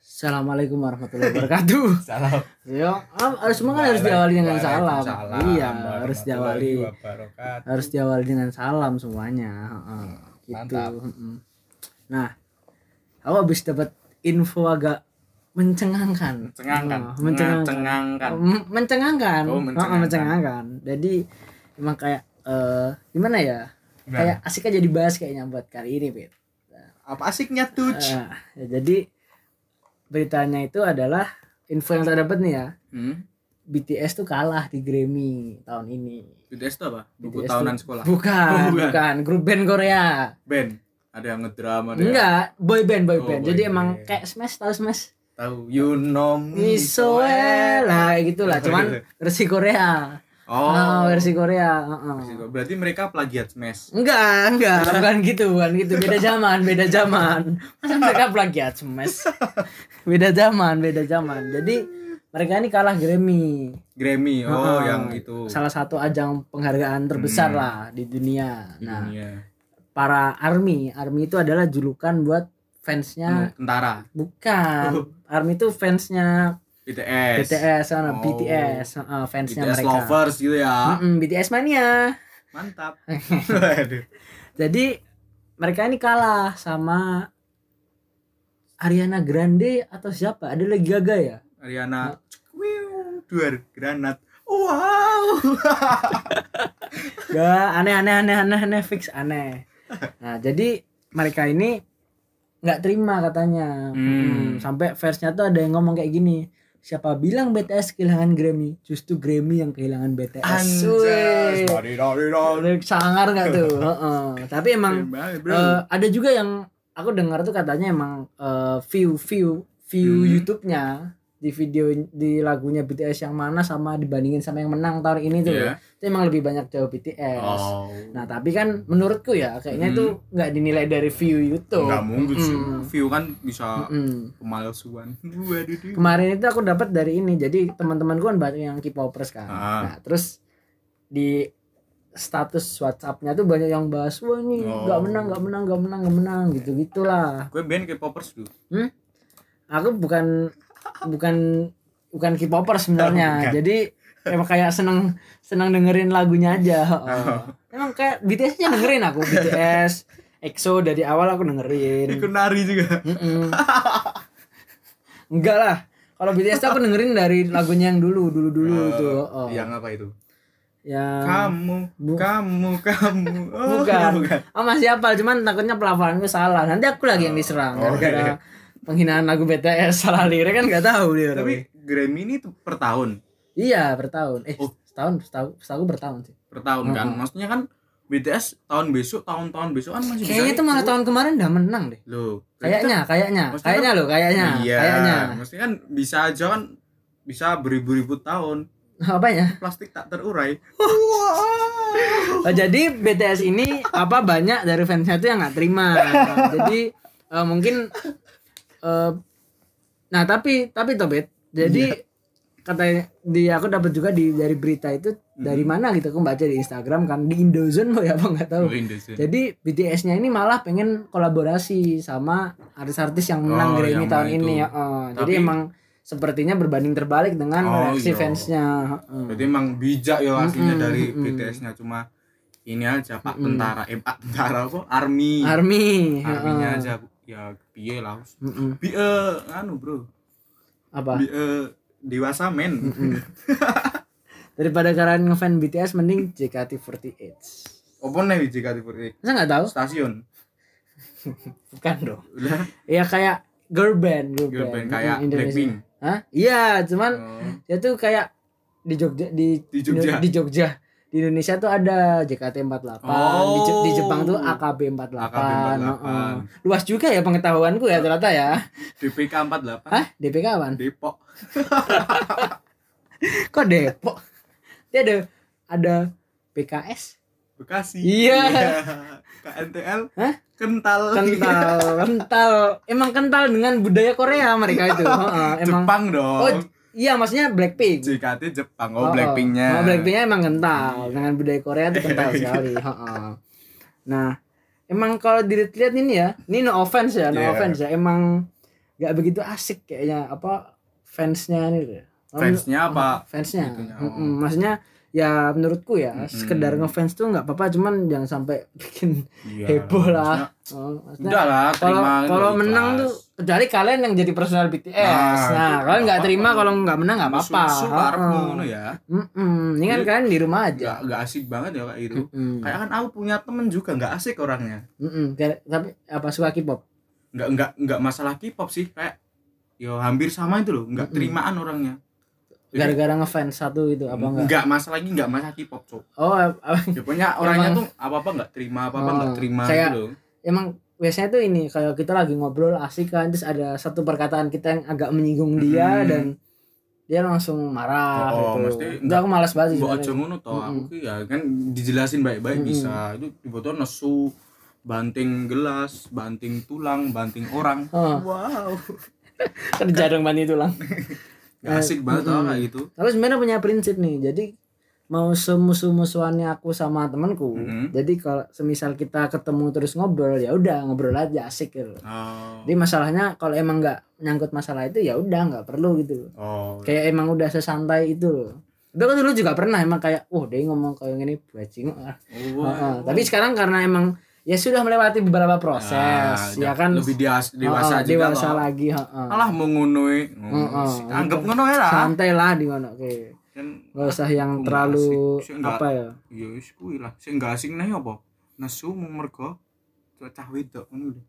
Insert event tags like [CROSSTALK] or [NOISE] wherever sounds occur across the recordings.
Assalamualaikum warahmatullahi wabarakatuh. [LAUGHS] Salam. Yo, harus semua kan harus diawali dengan salam. Iya, harus diawali harus diawali dengan salam semuanya. Heeh. Gitu. Nah, aku habis dapat info agak mencengangkan. Mencengangkan. Oh, mencengangkan. Mencengangkan. M- mencengangkan. Oh, mencengangkan. Jadi emang kayak eh gimana ya? Gimana? Kayak asik aja dibahas kayaknya buat kali ini, Pit. Apa asiknya tuh? Ah, ya, jadi beritanya itu adalah info yang saya dapat nih ya. Hmm? BTS tuh kalah di Grammy tahun ini. BTS itu apa? Buku BTS tahunan tuh- sekolah. Bukan, Oh, bukan. bukan, grup band Korea. Band. Ada yang ngedrama ada. yang- Enggak, boy band, boy Oh, band. boy Jadi band. emang kayak Smash, tahu Smash? Tahu. You know me so well. lah gitulah, [LAUGHS] cuman versi Korea. Oh. Oh, versi Korea, heeh. Versi Korea. Berarti mereka plagiat Smash. Enggak, enggak, bukan gitu, bukan gitu. Beda zaman, beda zaman. Masa mereka plagiat Smash? Beda zaman, beda zaman. Jadi mereka ini kalah Grammy. Grammy. Oh, Heeh. yang itu. Salah satu ajang penghargaan terbesar Hmm. lah di dunia. Nah, dunia. para army, army itu adalah julukan buat fansnya Tentara. bukan. Army itu fansnya BTS. BTS, sana Oh. BTS, heeh, fansnya BTS mereka. lovers gitu ya. Mm-mm, BTS mania. Mantap. [LAUGHS] Jadi mereka ini kalah sama Ariana Grande atau siapa? Ada lagi Gaga ya? Ariana Wiu, duar granat. Wow. [LAUGHS] Gak aneh aneh aneh aneh aneh fix aneh. Nah jadi mereka ini nggak terima katanya. Hmm. Hmm, Sampai versnya tuh ada yang ngomong kayak gini. Siapa bilang BTS kehilangan Grammy? Justru Grammy yang kehilangan BTS. Udah sangar nggak tuh? [LAUGHS] Heeh. Tapi emang banget, eh, ada juga yang aku dengar tuh katanya emang eh, view view view Hmm. YouTube-nya di video di lagunya BTS yang mana sama dibandingin sama yang menang tahun ini tuh Iya. itu emang lebih banyak jauh BTS. Oh. Nah tapi kan menurutku ya kayaknya Hmm. itu nggak dinilai dari view YouTube. Enggak mungkin sih. Mm-mm. View kan bisa Mm-mm. pemalsuan. [LAUGHS] Kemarin itu aku dapat dari ini jadi teman-temanku kan banyak yang K-popers kan. Ah. Nah terus di status WhatsApp-nya tuh banyak yang bahas wah ini Oh. nggak menang nggak menang nggak menang nggak menang gitu gitulah. Gue band K-popers dulu. Aku bukan bukan bukan K-popper sebenarnya. Oh, jadi emang kayak seneng seneng dengerin lagunya aja. Oh. Emang kayak BTS-nya dengerin aku BTS, EXO dari awal aku dengerin. Ikut nari juga. Enggak lah. Kalau BTS tuh aku dengerin dari lagunya yang dulu, dulu-dulu Eh, tuh. Oh. Yang apa itu? Yang Kamu, Bu- kamu, kamu. Oh, bukan. bukan. Oh, masih hafal, cuman takutnya pelafalanku salah. Nanti aku lagi yang diserang Oh, gara-gara iya. Penghinaan lagu BTS [LAUGHS] salah lirik kan nggak tahu dia. Tapi Grammy ini tuh per tahun. iya, per tahun. Eh, Oh. setahun, setahun, setahun per tahun sih. Per tahun kan. Mm-mm. Maksudnya kan BTS tahun besok, tahun-tahun besok kan masih Kayaknya itu malah tahun kemarin udah menang deh. Loh, berarti Kayaknya, kayaknya, kayaknya loh, kayaknya, Iya, kayaknya. Maksudnya kan bisa aja kan bisa beribu-ribu tahun [LAUGHS] Apanya? plastik tak terurai. [LAUGHS] Oh, jadi BTS ini apa banyak dari fansnya tuh yang nggak terima. jadi eh, mungkin eh, nah tapi tapi Tobet, jadi katanya di aku dapat juga di dari berita itu dari mana gitu aku baca di Instagram kan di Indozone boy apa nggak tahu. Oh. Jadi BTS-nya ini malah pengen kolaborasi sama artis-artis yang menang Oh, Grammy tahun itu. ini ya. Jadi Tapi- emang sepertinya berbanding terbalik dengan Oh, reaksi iya. fansnya. Heeh. Berarti emang bijak ya aslinya Mm-mm, dari mm-mm. BTS-nya cuma ini aja Pak Mm-mm. tentara eh Pak tentara apa army Army. arminya heeh. aja ya piye lah Mm-mm. bi eh, anu bro Apa? bi eh, dewasa men Mm-mm. [LAUGHS] Daripada kalian ngefan BTS mending JKT48. apa nih JKT48 Masa nggak tahu? stasiun [LAUGHS] Bukan dong. udah Ya kayak girl band, girl, girl band, band kayak Mm. Blackpink Hah? Iya, cuman oh. dia tuh kayak di Jogja di Di Jogja. di Jogja. Di Indonesia tuh ada JKT48, di, Je- di Jepang tuh AKB48. AKB48. Heeh. Luas juga ya pengetahuanku ya ternyata ya. DPK 48 Hah? DPK apaan? Depok [LAUGHS] Kok Depok? Dia ada ada PKS Bekasi Iya. KNTL Hah? kental kental kental emang kental dengan budaya Korea mereka itu [LAUGHS] Heeh, emang Jepang dong oh iya maksudnya Blackpink. JKT Jepang. Oh, oh, Blackpinknya. Oh, Blackpinknya emang kental. Dengan budaya Korea itu kental [LAUGHS] sekali. Heeh. nah emang kalau dilihat ini ya ini no offense ya no Yeah. offense ya. Emang nggak begitu asik kayaknya apa fansnya ini tuh. Fansnya apa? fansnya. Itunya, oh. Maksudnya ya menurutku ya Mm-mm. sekedar ngefans tuh nggak apa-apa cuman jangan sampai [LAUGHS] bikin Iya, heboh maksudnya, lah Oh, maksudnya Udah lah, kalau terima kalau ikhlas. menang tuh kecuali kalian yang jadi personal BTS Nah, nah, kalian nggak terima kalau nggak menang nggak apa-apa ngono ya. Mm-mm. ini kan kalian di rumah aja Nggak asik banget ya kayak itu. Mm-mm. Kayak kan aku punya temen juga nggak asik orangnya. Mm-mm. Kayak- tapi apa suka K-pop Nggak nggak nggak masalah K-pop sih kayak yo hampir sama itu loh, nggak Mm-mm. terimaan orangnya. Gara-gara ngefans satu gitu apa enggak nggak masalah lagi nggak masalah K-pop cok. oh Ya pokoknya orangnya Emang- tuh apa apa nggak terima apa apa Oh, nggak terima kayak- gitu loh. emang biasanya tuh ini kalau kita lagi ngobrol asik kan terus ada satu perkataan kita yang agak menyinggung dia Mm-mm. dan dia langsung marah Oh, gitu. mesti Itu aku malas banget sih aja ngono toh, aku Mm-mm. ki ya kan dijelasin baik-baik Mm-mm. bisa. Itu tiba-tiba nesu banting gelas, banting tulang, banting orang. Oh. Wow. [LAUGHS] kerja dong bani tulang [LAUGHS] Gak asik banget Mm-mm. kayak gitu. aku sebenarnya punya prinsip nih jadi mau semusuh-musuhannya aku sama temanku Mm-mm. jadi kalau semisal kita ketemu terus ngobrol ya udah ngobrol aja asik gitu Oh. jadi masalahnya kalau emang nggak nyangkut masalah itu ya udah nggak perlu gitu Oh. kayak emang udah sesantai itu loh itu dulu juga pernah emang kayak wah dia ngomong kayak gini bajing. Oh, Heeh. tapi sekarang karena emang ya sudah melewati beberapa proses Ah, ya kan lebih dias- dewasa Heeh, juga dewasa toh. lagi heeh. Alah mau e. Heeh. Anggap ngono ya lah. santai lah di mana oke Kan nggak usah yang terlalu asik. Sih, nggak- apa ya Iya wis kuwi lah. Sing gak asik nih apa? Nesu mung mergo cah wedok ngono lho.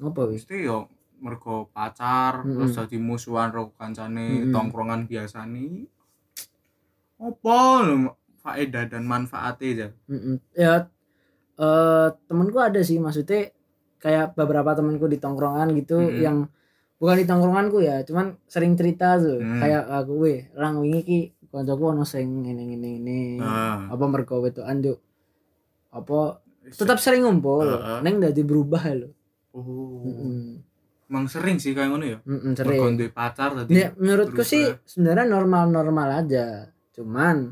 apa wis yo mergo pacar Mm-mm. terus dadi musuhan karo kancane Mm-mm. tongkrongan biasa nih. Apa lho faedah dan manfaatnya aja. Mm-mm. ya eh temenku ada sih maksudnya kayak beberapa temenku di tongkrongan gitu Mm-mm. yang bukan di tongkronganku ya cuman sering cerita tuh Hmm. kayak aku weh lang wingi ki kancaku ono sing ngene ngene ngene Nah. apa mergo wedokan juk apa tetap sering ngumpul Heeh. neng dadi berubah lho Oh. Mm-mm. Emang sering sih kayak ngono ya. Mm-mm, Mergo sering duwe pacar tadi. ya menurutku berubah. sih sebenarnya normal-normal aja cuman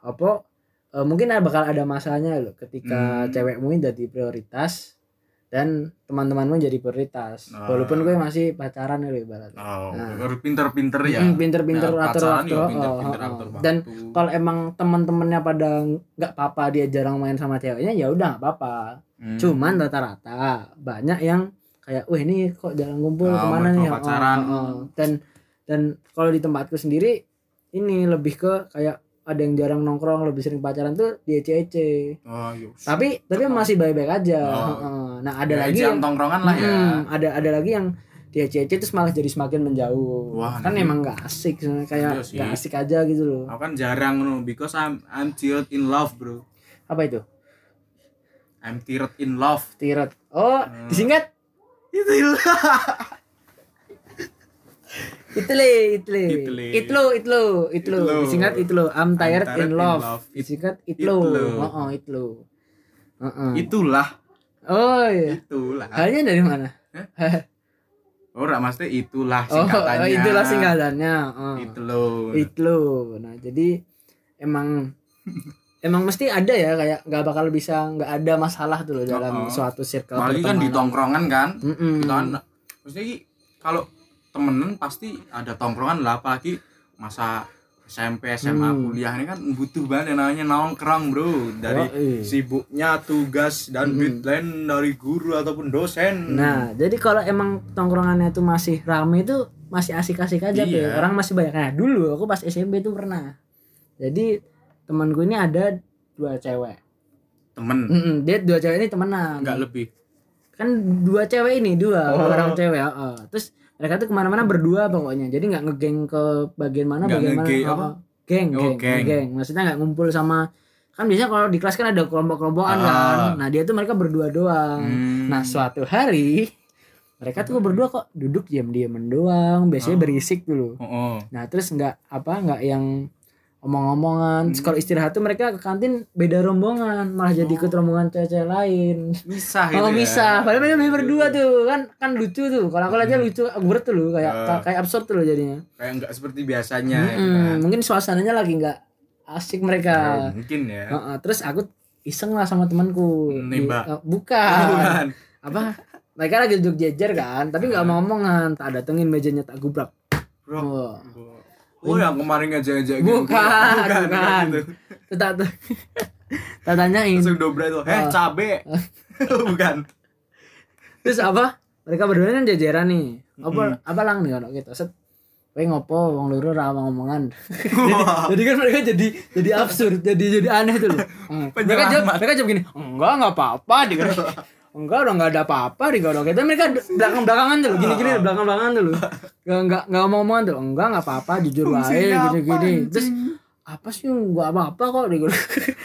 apa eh, mungkin ada- bakal ada masanya loh ketika Hmm. cewekmu jadi prioritas dan teman-temanmu jadi prioritas Ah. walaupun gue masih pacaran loh ibaratnya Oh, Nah. harus pinter-pinter ya. Mm, pinter-pinter atur waktu ya oh, pinter-pinter oh, atur oh. dan waktu. kalau emang teman-temannya pada nggak apa-apa dia jarang main sama ceweknya ya udah nggak apa-apa Hmm. cuman rata-rata banyak yang kayak wah ini kok jarang ngumpul Oh, ke mana nih pacaran. Oh, oh, oh. dan dan kalau di tempatku sendiri ini lebih ke kayak ada yang jarang nongkrong lebih sering pacaran tuh di ece Oh, iya. tapi tapi masih baik-baik aja Oh. Nah ada Ya, lagi yang tongkrongan lah ya. Hmm, ada ada lagi yang di ece terus malah jadi semakin menjauh Wah, kan nah, emang nggak asik kayak Iya nggak asik aja gitu loh Aku kan jarang no, because I'm I'm teared in love, bro. apa itu I'm teared in love. tiret oh Hmm. disingkat Itu [LAUGHS] Itle, itle, Itle. itlo, itlo, itlo, Itlo. disingkat itlo. I'm tired, tired in in love. love. Disingkat itlo. Itlo. Oh, oh, itlo. Heeh. Itulah, Oh iya. itulah. Halnya dari mana? Ora maksudnya itulah Oh, singkatannya. oh, itulah singkatannya. Oh. Itu loh. Itlo. Nah, jadi emang [LAUGHS] emang mesti ada ya kayak nggak bakal bisa nggak ada masalah tuh loh dalam Oh, oh. suatu circle Apalagi kan di tongkrongan kan. Mm-mm. Kita kan ki, kalau temenan pasti ada tongkrongan lah apalagi masa SMP, SMA, Hmm. kuliah ini kan butuh banget yang namanya nongkrong, Bro. Dari Yoi. sibuknya tugas dan Mm-mm. deadline dari guru ataupun dosen. Nah, jadi kalau emang tongkrongannya itu masih rame itu masih asik-asik aja Iya. Pe. Orang masih banyak. Nah, dulu aku pas SMP itu pernah. Jadi temanku ini ada dua cewek. temen Mm-mm, dia dua cewek ini temenan. nggak lebih. Kan dua cewek ini dua Oh. orang cewek. heeh. Terus mereka tuh ke mana-mana berdua pokoknya. Jadi nggak ngegeng ke bagian mana Nggak bagian mana. heeh. apa? Geng, Oh, geng, geng. geng. Maksudnya nggak ngumpul sama kan biasanya kalau di kelas kan ada kelompok-kelompokan Ah. kan. Nah, dia tuh mereka berdua doang. Hmm. Nah suatu hari mereka tuh berdua kok duduk diam-diaman doang, biasanya Oh. berisik dulu. Oh, oh. Nah terus nggak apa nggak yang omong-omongan. Hmm. Kalau istirahat tuh mereka ke kantin beda rombongan, malah jadi ikut rombongan cewek lain. Misah gitu Oh ya. bisa, padahal mereka berdua tuh kan kan lucu tuh. Kalau aku aja Hmm. lucu, absurd tuh loh, kayak Ah. kayak absurd tuh loh jadinya. Kayak nggak seperti biasanya. Mm-mm, gitu kan. Mungkin suasananya lagi nggak asik mereka. Ya, mungkin ya. Heeh, terus aku iseng lah sama temanku Di- Nembak. eh, bukan Bukan. apa mereka lagi duduk jejer kan tapi nggak mau ngomongan tak datengin mejanya tak gubrak Bro. Wah. Oh yang kemarin ngajak-ngajak Bukan, bukan. bukan gitu. Terus tak tak tanyain Langsung dobra itu. Eh, Ah. cabe. [LAUGHS] bukan. terus apa mereka berdua kan jajaran nih apa apa lang nih kalau gitu set Kowe ngopo wong loro ra ngomongan. [LAUGHS] jadi kan mereka jadi jadi absurd, jadi jadi aneh tuh loh. Hmm. [LAUGHS] Mereka jawab, mereka jawab gini, "Enggak, enggak apa-apa." Enggak, udah enggak ada apa-apa di gitu. Mereka belakang-belakangan tuh loh, gini-gini belakang-belakangan tuh loh. Enggak enggak enggak mau omongan tuh. Enggak, enggak apa-apa, jujur Fungsinya apa, gini-gini. Terus apa sih enggak apa-apa kok di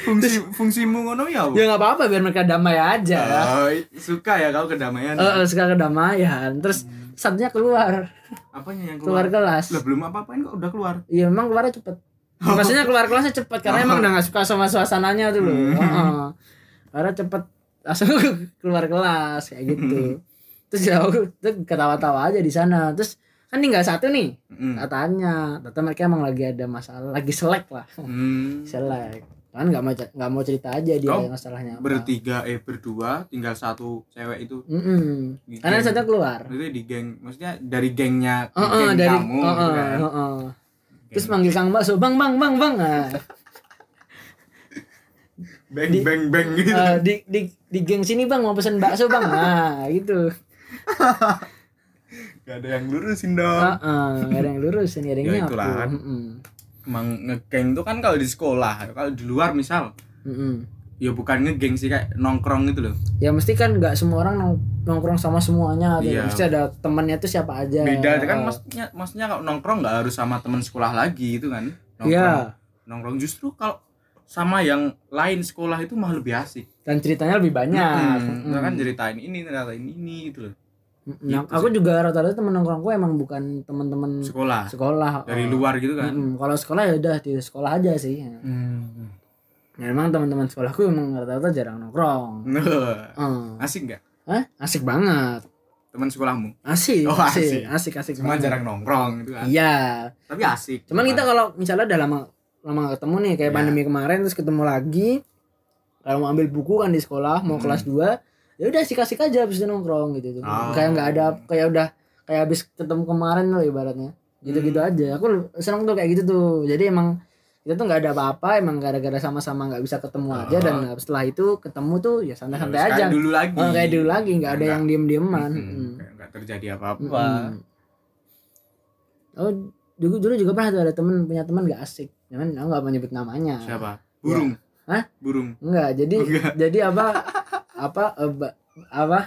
Fungsi fungsimu ngono ya, Bu? Ya enggak apa-apa biar mereka damai aja. Oh, suka ya kau kedamaian. Eh, eh, suka kedamaian. Terus satunya keluar, Apanya yang keluar keluar? kelas. Lah belum apa-apain kok udah keluar. Iya memang keluarnya cepet Maksudnya keluar kelasnya cepet Karena emang udah gak suka sama suasananya tuh loh Heeh. Karena cepet Langsung [LAUGHS] keluar kelas Kayak gitu Terus ya aku tuh ketawa-tawa aja di sana Terus kan tinggal satu nih Mm. Katanya Ternyata mereka emang lagi ada masalah Lagi selek lah Hmm. Selek Kan gak mau, nggak mau cerita aja dia Kau masalahnya apa Bertiga eh berdua tinggal satu cewek itu. Di Karena geng. satunya keluar Itu di geng, maksudnya dari gengnya ke Heeh, geng dari kamu heeh, gitu kan. heeh. Terus manggil Kang Bakso, Bang, Bang, Bang, Bang. Nah, Beng di- beng beng gitu. [LAUGHS] Eh, di di di geng sini bang mau pesen bakso bang [LAUGHS] nah gitu Gak ada yang lurusin dong. Heeh, nggak ada yang lurus ini ada yang Ya, nyapu itulah kan. Mm-mm. Emang ngegeng tuh kan kalau di sekolah, kalau di luar misal Mm-mm. ya bukan ngegeng sih kayak nongkrong gitu loh. ya mesti kan nggak semua orang nong- nongkrong sama semuanya tuh. Iya. mesti ada temannya tuh siapa aja Beda kan maksudnya maksudnya kalau nongkrong nggak harus sama teman sekolah lagi itu kan. Nongkrong. Iya. Nongkrong justru kalau sama yang lain sekolah itu malah lebih asik. dan ceritanya lebih banyak Hmm, Mm-mm. kan ceritain ini, ceritain ini gitu loh. Nah, gitu aku juga rata-rata temen nongkrongku emang bukan teman-teman Sekolah sekolah dari Oh. luar gitu kan. Mm-mm. kalau sekolah ya udah di sekolah aja sih Hmm. Ya, emang teman-teman sekolahku emang rata-rata jarang nongkrong [LAUGHS] Heeh. asik nggak Hah? asik banget teman sekolahmu? asik Oh, asik asik. asik asik Cuma banget. jarang nongkrong gitu kan. iya Tapi asik. cuman kita kalau misalnya udah lama lama gak ketemu nih kayak Iya. pandemi kemarin terus ketemu lagi kalau mau ambil buku kan di sekolah mau Hmm. kelas 2 ya udah asik-asik aja habis itu nongkrong gitu Oh. kayak nggak ada kayak udah kayak habis ketemu kemarin loh ibaratnya gitu-gitu Hmm. aja aku seneng tuh kayak gitu tuh jadi emang kita tuh nggak ada apa-apa emang gara-gara sama-sama nggak bisa ketemu aja Oh. dan setelah itu ketemu tuh ya santai-santai Kayak aja dulu lagi. Oh, kayak dulu lagi nggak ada Nggak- yang diem-dieman Hmm, Mm. kayak nggak terjadi apa-apa. Mm-mm. Oh, dulu dulu juga pernah tuh ada temen punya teman gak asik. Cuman aku gak mau nyebut namanya. Siapa? Burung. Hah? Burung. Enggak, jadi Enggak. [LAUGHS] jadi apa apa eh, ba- apa?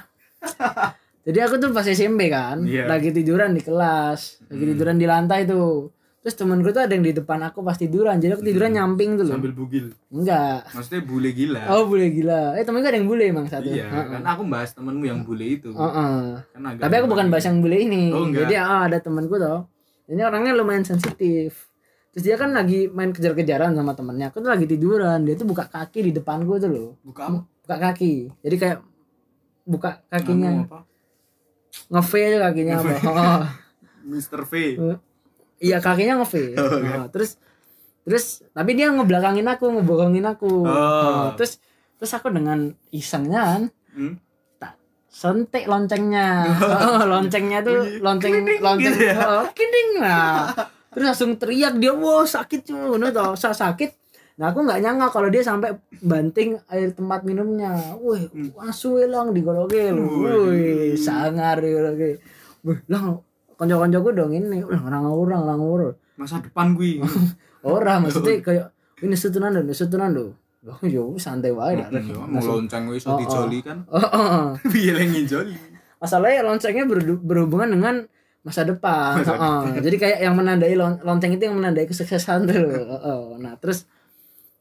jadi aku tuh pas SMP kan, Iya. lagi tiduran di kelas, lagi Hmm. tiduran di lantai tuh. Terus temenku tuh ada yang di depan aku pas tiduran, jadi aku tiduran Hmm. nyamping tuh loh. Sambil bugil. Enggak. Maksudnya bule gila. Oh, boleh gila. Eh, temenku ada yang bule emang satu. iya, Heeh. kan aku bahas temenmu yang bule itu. Heeh. Kan agak Tapi aku bukan bahas yang bule ini. Oh, enggak. Jadi ah, ada temanku tuh. Ini orangnya lumayan sensitif. Terus dia kan lagi main kejar-kejaran sama temennya. Aku tuh lagi tiduran. Dia tuh buka kaki di depanku tuh loh. buka apa? Buka kaki. Jadi kayak buka kakinya. Nge-V aja kakinya apa. Oh. [LAUGHS] Mr. V. Iya kakinya nge-V. Oh, iya. Oh, terus terus tapi dia ngebelakangin aku, ngebohongin aku. Oh. Oh, terus terus aku dengan isengnya kan Hmm? sentik loncengnya [LAUGHS] oh, loncengnya tuh lonceng lonceng gitu ya? oh, kiding lah [LAUGHS] terus langsung teriak dia wow sakit cuy no, toh sa- sakit nah aku nggak nyangka kalau dia sampai banting air tempat minumnya wih asu hilang digoloke lu Hmm. Waduh. wih sangar digoloke wih lah konco-koncoku dong ini orang orang orang orang Masa depan gue. [LAUGHS] orang maksudnya kayak ini setunan dong setunan dong Oh, yo santai wae dah. Ya, mau lonceng gue iso Oh, dijoli kan. Oh, oh, oh. [LAUGHS] Piye lagi ngijoli? masalahnya loncengnya berhubungan dengan masa depan. Masa Heeh. Jadi kayak yang menandai lon- lonceng itu yang menandai kesuksesan tuh. [LAUGHS] Heeh. Nah terus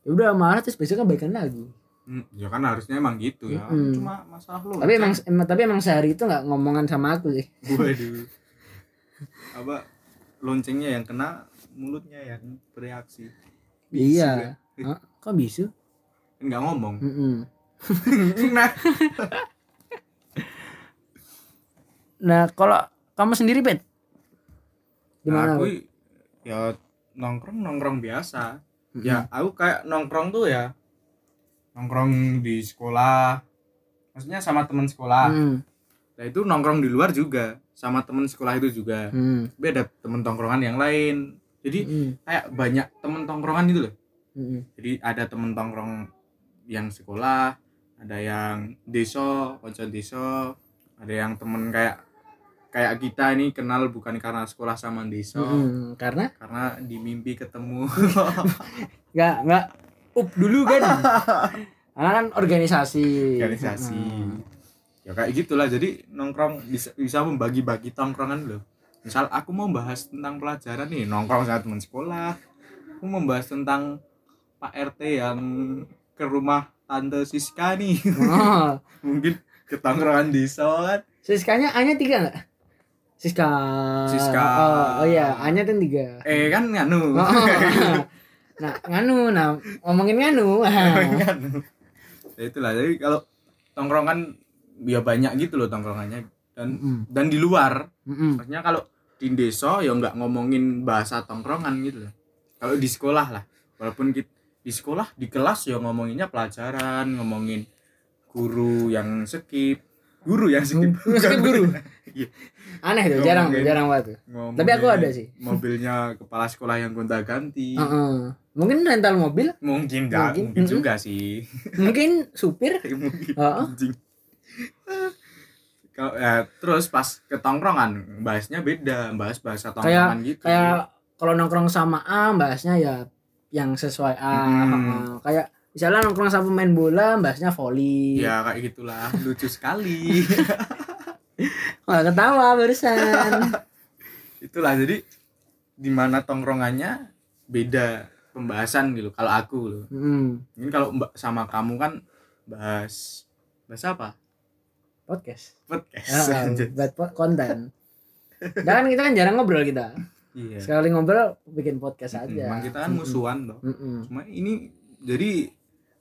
ya udah marah terus besoknya baikan lagi. Hmm, ya kan harusnya emang gitu ya. Mm-mm. Cuma masalah lo. Tapi emang, emang tapi emang sehari itu nggak ngomongan sama aku sih. [LAUGHS] Waduh. Apa loncengnya yang kena, mulutnya yang bereaksi. Bisu ya. iya. Hah? Kok bisu? Enggak ngomong. Mm-mm. [LAUGHS] nah, Nah kalau kamu sendiri pet gimana? aku ya nongkrong nongkrong biasa. Ya, aku kayak nongkrong tuh ya nongkrong di sekolah maksudnya sama teman sekolah Hmm. nah itu nongkrong di luar juga sama teman sekolah itu juga Hmm. tapi ada temen tongkrongan yang lain jadi Hmm. kayak banyak temen tongkrongan gitu loh Hmm. jadi ada temen tongkrong yang sekolah ada yang deso konco deso ada yang temen kayak kayak kita ini kenal bukan karena sekolah sama deso Hmm. Karena karena di mimpi ketemu [LAUGHS] nggak nggak up dulu kan. [LAUGHS] Karena kan organisasi. organisasi Hmm. ya kayak gitulah jadi nongkrong bisa bisa membagi-bagi tongkrongan loh misal aku mau bahas tentang pelajaran nih nongkrong sama teman sekolah aku mau bahas tentang Pak RT yang ke rumah tante Siska nih Oh, [LAUGHS] mungkin ke tongkrongan desa kan Siskanya A-nya tiga nggak? Siska. Siska. Oh, oh iya, A-nya kan tiga. eh kan nganu Oh, nah, nganu, nah ngomongin nganu. nganu ya itulah jadi kalau tongkrongan ya banyak gitu loh tongkrongannya dan Mm-mm. dan di luar Mm-mm. maksudnya kalau di desa ya nggak ngomongin bahasa tongkrongan gitu loh kalau di sekolah lah walaupun kit- di sekolah di kelas ya ngomonginnya pelajaran ngomongin guru yang skip guru yang skip Skip guru. Iya. [LAUGHS] Aneh tuh, jarang tuh, jarang banget tuh. Tapi aku ada sih. [LAUGHS] mobilnya kepala sekolah yang gonta ganti Heeh. Mungkin rental mobil, mungkin enggak Mungkin. mungkin, juga sih [LAUGHS] mungkin supir. mungkin kalau ya, terus pas ke tongkrongan bahasnya beda bahas bahasa tongkrongan gitu Kayak kalau nongkrong sama A, bahasnya ya yang sesuai A. Hmm. Kayak misalnya nongkrong sama pemain bola, bahasnya volley. ya kayak gitulah lucu sekali Wah, ketawa barusan. [LAUGHS] itulah jadi di mana tongkrongannya beda pembahasan gitu kalau aku loh Hmm, mungkin kalau mbak sama kamu kan bahas bahas apa podcast. podcast [LAUGHS] buat po- konten. Dan kan kita kan jarang ngobrol kita. iya Sekali ngobrol bikin podcast aja. Emang kita kan musuhan loh Mm-mm. cuma ini jadi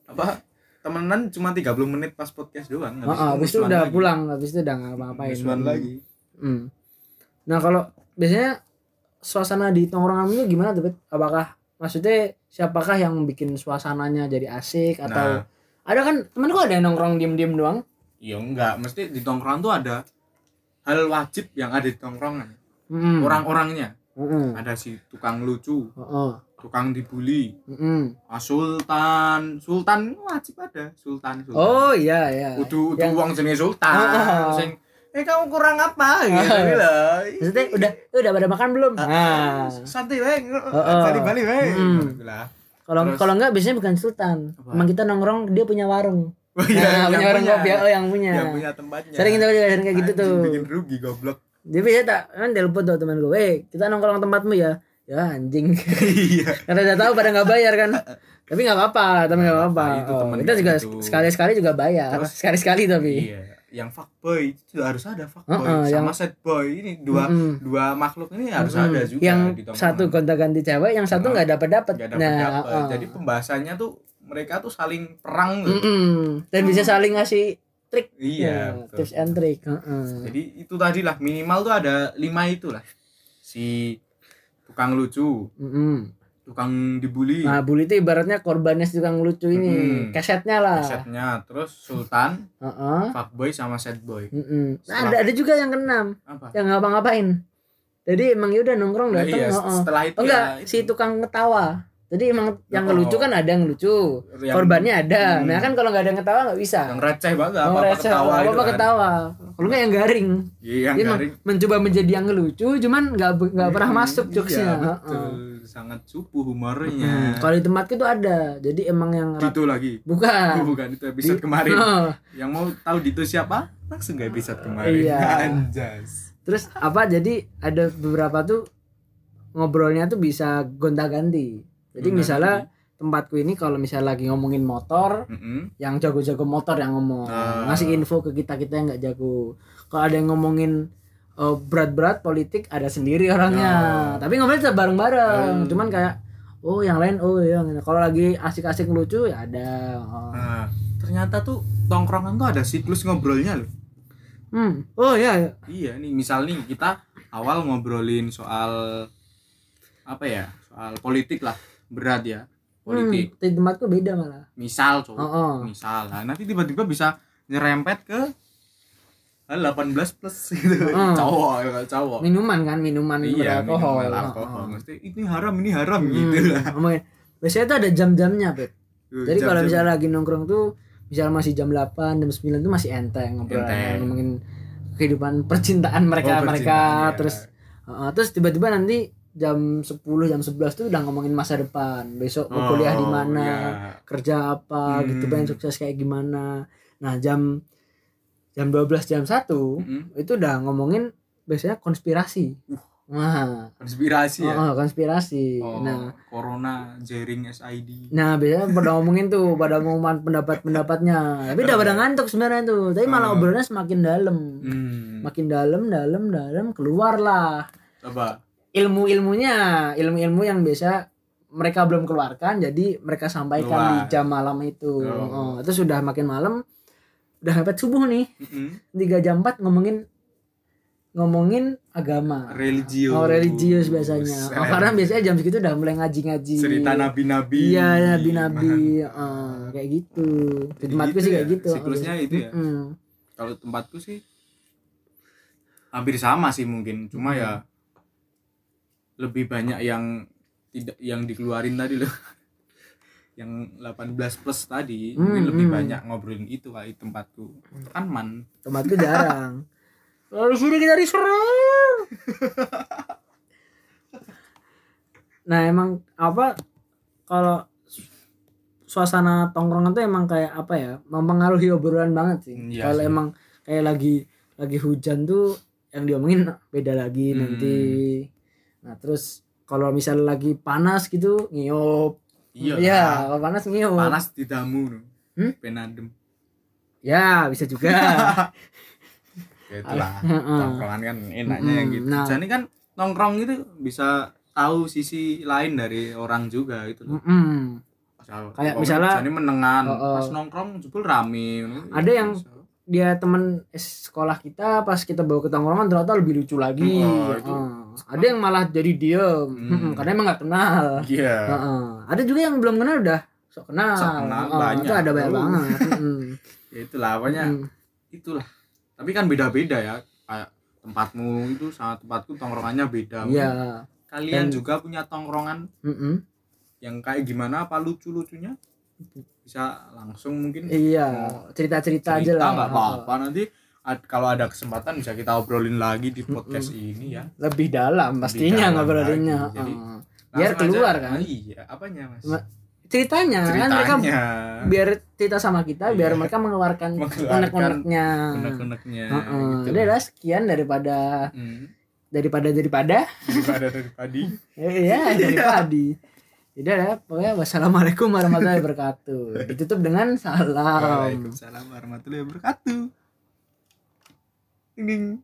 apa temenan cuma 30 menit pas podcast doang Oh, habis itu udah lagi. pulang, habis itu udah ngapa-ngapain. musuhan Hmm. lagi Hmm. Nah, kalau biasanya suasana di tongkrongan itu gimana tuh? Apakah maksudnya siapakah yang bikin suasananya jadi asik atau nah ada kan temenku ada yang nongkrong diem-diem doang? ya enggak mesti di tongkrongan tuh ada hal wajib yang ada di tongkrongan Mm-mm. orang-orangnya Mm-mm. ada si tukang lucu Heeh. Tukang dibully Mm-mm. ah, sultan sultan wajib ada sultan sultan Oh iya iya. udah udah Yang- uang jenis sultan Oh. sing eh kamu kurang apa gitu Oh. lah Maksudnya udah udah pada makan belum? Nah, santai wae oh. balik balik wae Hmm. Gitu kalau kalau enggak biasanya bukan sultan. Apa? Emang kita nongkrong dia punya warung. Oh, Nah, iya, punya yang warung punya. kopi oh yang punya. yang punya tempatnya Sering kita juga sering kayak gitu tuh. bikin rugi goblok Dia biasa tak kan telepon tuh teman gue, "Eh, kita nongkrong tempatmu ya." Ya anjing. iya [LAUGHS] Karena udah tahu pada nggak bayar kan. Tapi nggak apa-apa, tapi nggak apa-apa. Nah, itu Oh, kita juga gitu. sekali-sekali juga bayar. Terus- Sekali-sekali tapi. iya yang fuckboy itu harus ada fuckboy Heeh, sama yang- sad boy ini dua Mm-mm. dua makhluk ini harus Mm-mm. ada juga Yang satu gonta-ganti cewek, yang satu nggak dapat dapat. Nah, heeh. jadi pembahasannya tuh mereka tuh saling perang gitu. Mm-mm. dan bisa saling ngasih trik. iya Ya, betul. tips and trick. Heeh. jadi itu tadi lah minimal tuh ada lima itu lah si tukang lucu Mm-mm. tukang dibully Nah, bully itu ibaratnya korbannya si tukang lucu ini, Mm-mm. kesetnya lah. Kesetnya terus sultan Heeh. fuckboy sama sad boy Mm-mm. Nah, Setelah- ada ada juga yang keenam, apa yang ngapa-ngapain. Jadi emang ya udah nongkrong Nah, datang, iya, heeh. setelah itu Oh enggak, ya itu. si tukang ketawa. Jadi emang yang Oh. ngelucu kan ada yang lucu, Yang- korbannya ada. Hmm. Nah kan kalau nggak ada yang ketawa nggak bisa. yang receh banget apa apa receh, ketawa apa itu apa kan. ketawa. Kalau nggak yang garing. Iya, yang emang garing mencoba menjadi yang lucu, cuman nggak nggak pernah Hmm, masuk jokesnya. iya, Heeh. betul sangat cupu humornya Hmm, Kalau di tempatku tuh ada. Jadi emang yang Dito lagi bukan. Oh, bukan itu episode Di- kemarin Heeh. yang mau tahu Dito siapa langsung ke episode kemarin Iya. [LAUGHS] anjas Terus apa? Jadi ada beberapa tuh ngobrolnya tuh bisa gonta-ganti. Jadi Gonta-ganti. misalnya tempatku ini kalau misalnya lagi ngomongin motor, Mm-mm. yang jago-jago motor yang ngomong Ah. ngasih info ke kita kita yang nggak jago kalau ada yang ngomongin eh, berat-berat politik ada sendiri orangnya Ah. tapi ngomongin tetap bareng-bareng Hmm. cuman kayak oh yang lain oh yang ini. kalau lagi asik-asik lucu ya ada oh. Nah, ternyata tuh tongkrongan tuh ada siklus ngobrolnya loh hmm oh ya ya. iya nih misal nih kita awal ngobrolin soal apa ya soal politik lah berat ya politik Hmm, tempatku beda malah. misal cowok Oh, oh. misal nah, nanti tiba-tiba bisa nyerempet ke eh, 18 plus [LAUGHS] gitu Hmm. cowok ya cowok Minuman kan, minuman iya beralkohol. minimal Oh, alkohol oh. mesti ini haram ini haram Hmm, gitu lah ngomongin. Biasanya tuh ada jam-jamnya, Beb. Jadi kalau Jam-jam. misalnya lagi nongkrong tuh misal masih jam 8, jam 9 tuh masih enteng ngobrol ngomongin kehidupan percintaan mereka Oh, mereka ya. terus uh, terus tiba-tiba nanti jam 10 jam 11 tuh udah ngomongin masa depan. Besok mau kuliah di Oh, mana iya. kerja apa gitu Hmm. pengen sukses kayak gimana. Nah jam jam 12 jam 1 Mm-mm. itu udah ngomongin biasanya konspirasi. Wah konspirasi ya? Oh, konspirasi. Oh, nah. corona jaring SID Nah biasanya pada ngomongin tuh pada ngomongin pendapat-pendapatnya. Tapi udah pada ngantuk sebenarnya tuh. Tapi malah Hmm. obrolannya semakin dalam. Hmm. Makin dalam, dalam, dalam Keluar lah coba Ilmu-ilmunya Ilmu-ilmu yang biasa mereka belum keluarkan Jadi mereka sampaikan di Keluar. jam malam itu Oh. oh. Terus sudah makin malam Udah mepet subuh nih Mm-mm. 3 jam 4 ngomongin Ngomongin agama religius Oh religius biasanya oh, Karena biasanya jam segitu udah mulai ngaji-ngaji cerita nabi-nabi Iya nabi-nabi eh, kayak gitu. Di tempatku gitu sih ya, kayak gitu. siklusnya itu ya? Mm-mm. kalau tempatku sih hampir sama sih mungkin cuma ya lebih banyak yang tidak yang dikeluarin tadi loh [LAUGHS] yang 18 plus tadi mungkin Hmm, lebih hmm. banyak ngobrolin itu kali tempatku kan man Tempatku jarang. [LAUGHS] Di sini kita diserang. [LAUGHS] nah emang apa kalau suasana tongkrongan tuh emang kayak apa ya mempengaruhi obrolan banget sih. Iya kalau emang kayak lagi lagi hujan tuh yang diomongin beda lagi Hmm. nanti. Nah terus kalau misalnya lagi panas gitu ngiup. iya lah. kalau panas ngiup. panas di damu. Hmm? penadem Ya, bisa juga. [LAUGHS] ya itulah Heeh. tongkrongan kan enaknya yang gitu Nah. jadi kan nongkrong itu bisa tahu sisi lain dari orang juga gitu loh Mm-mm. Misal- Kayak misalnya- jadi menengan Oh, oh. pas nongkrong jebul rame Ada yang- Dia temen es- sekolah kita pas kita bawa ke tongkrongan ternyata lebih lucu lagi. Oh, itu- Heeh. Ada yang malah jadi diem, Hmm. Karena emang nggak kenal. iya Heeh. Ada juga yang belum kenal udah sok kenal. Sok kenal, Heeh, banyak. Itu ada banyak Oh. banget. Mm-mm. [LAUGHS] ya itulah pokoknya Mm. itulah tapi kan beda-beda ya kayak tempatmu itu sama tempatku tongkrongannya beda Iya. kalian Dan- juga punya tongkrongan Mm-mm. yang kayak gimana apa lucu-lucunya bisa langsung mungkin Iya. Cerita-cerita aja lah. nggak Heeh. apa-apa nanti ad- kalau ada kesempatan bisa kita obrolin lagi di podcast ini ya Lebih dalam pastinya dalam ngobrolinnya. lagi. Jadi, Heeh. Biar keluar aja. kan. iya apanya mas Ma- Ceritanya, kan mereka ceritanya biar cerita sama kita biar Iya. mereka mengeluarkan [LAUGHS] unek-uneknya. unek-uneknya Heeh. gitu. Udah lah sekian daripada Hmm. daripada daripada daripada dari tadi [LAUGHS] Eh, ya dari padi. Udah lah pokoknya wassalamualaikum warahmatullahi wabarakatuh. [LAUGHS] Ditutup dengan salam. Waalaikumsalam warahmatullahi wabarakatuh. Đừng!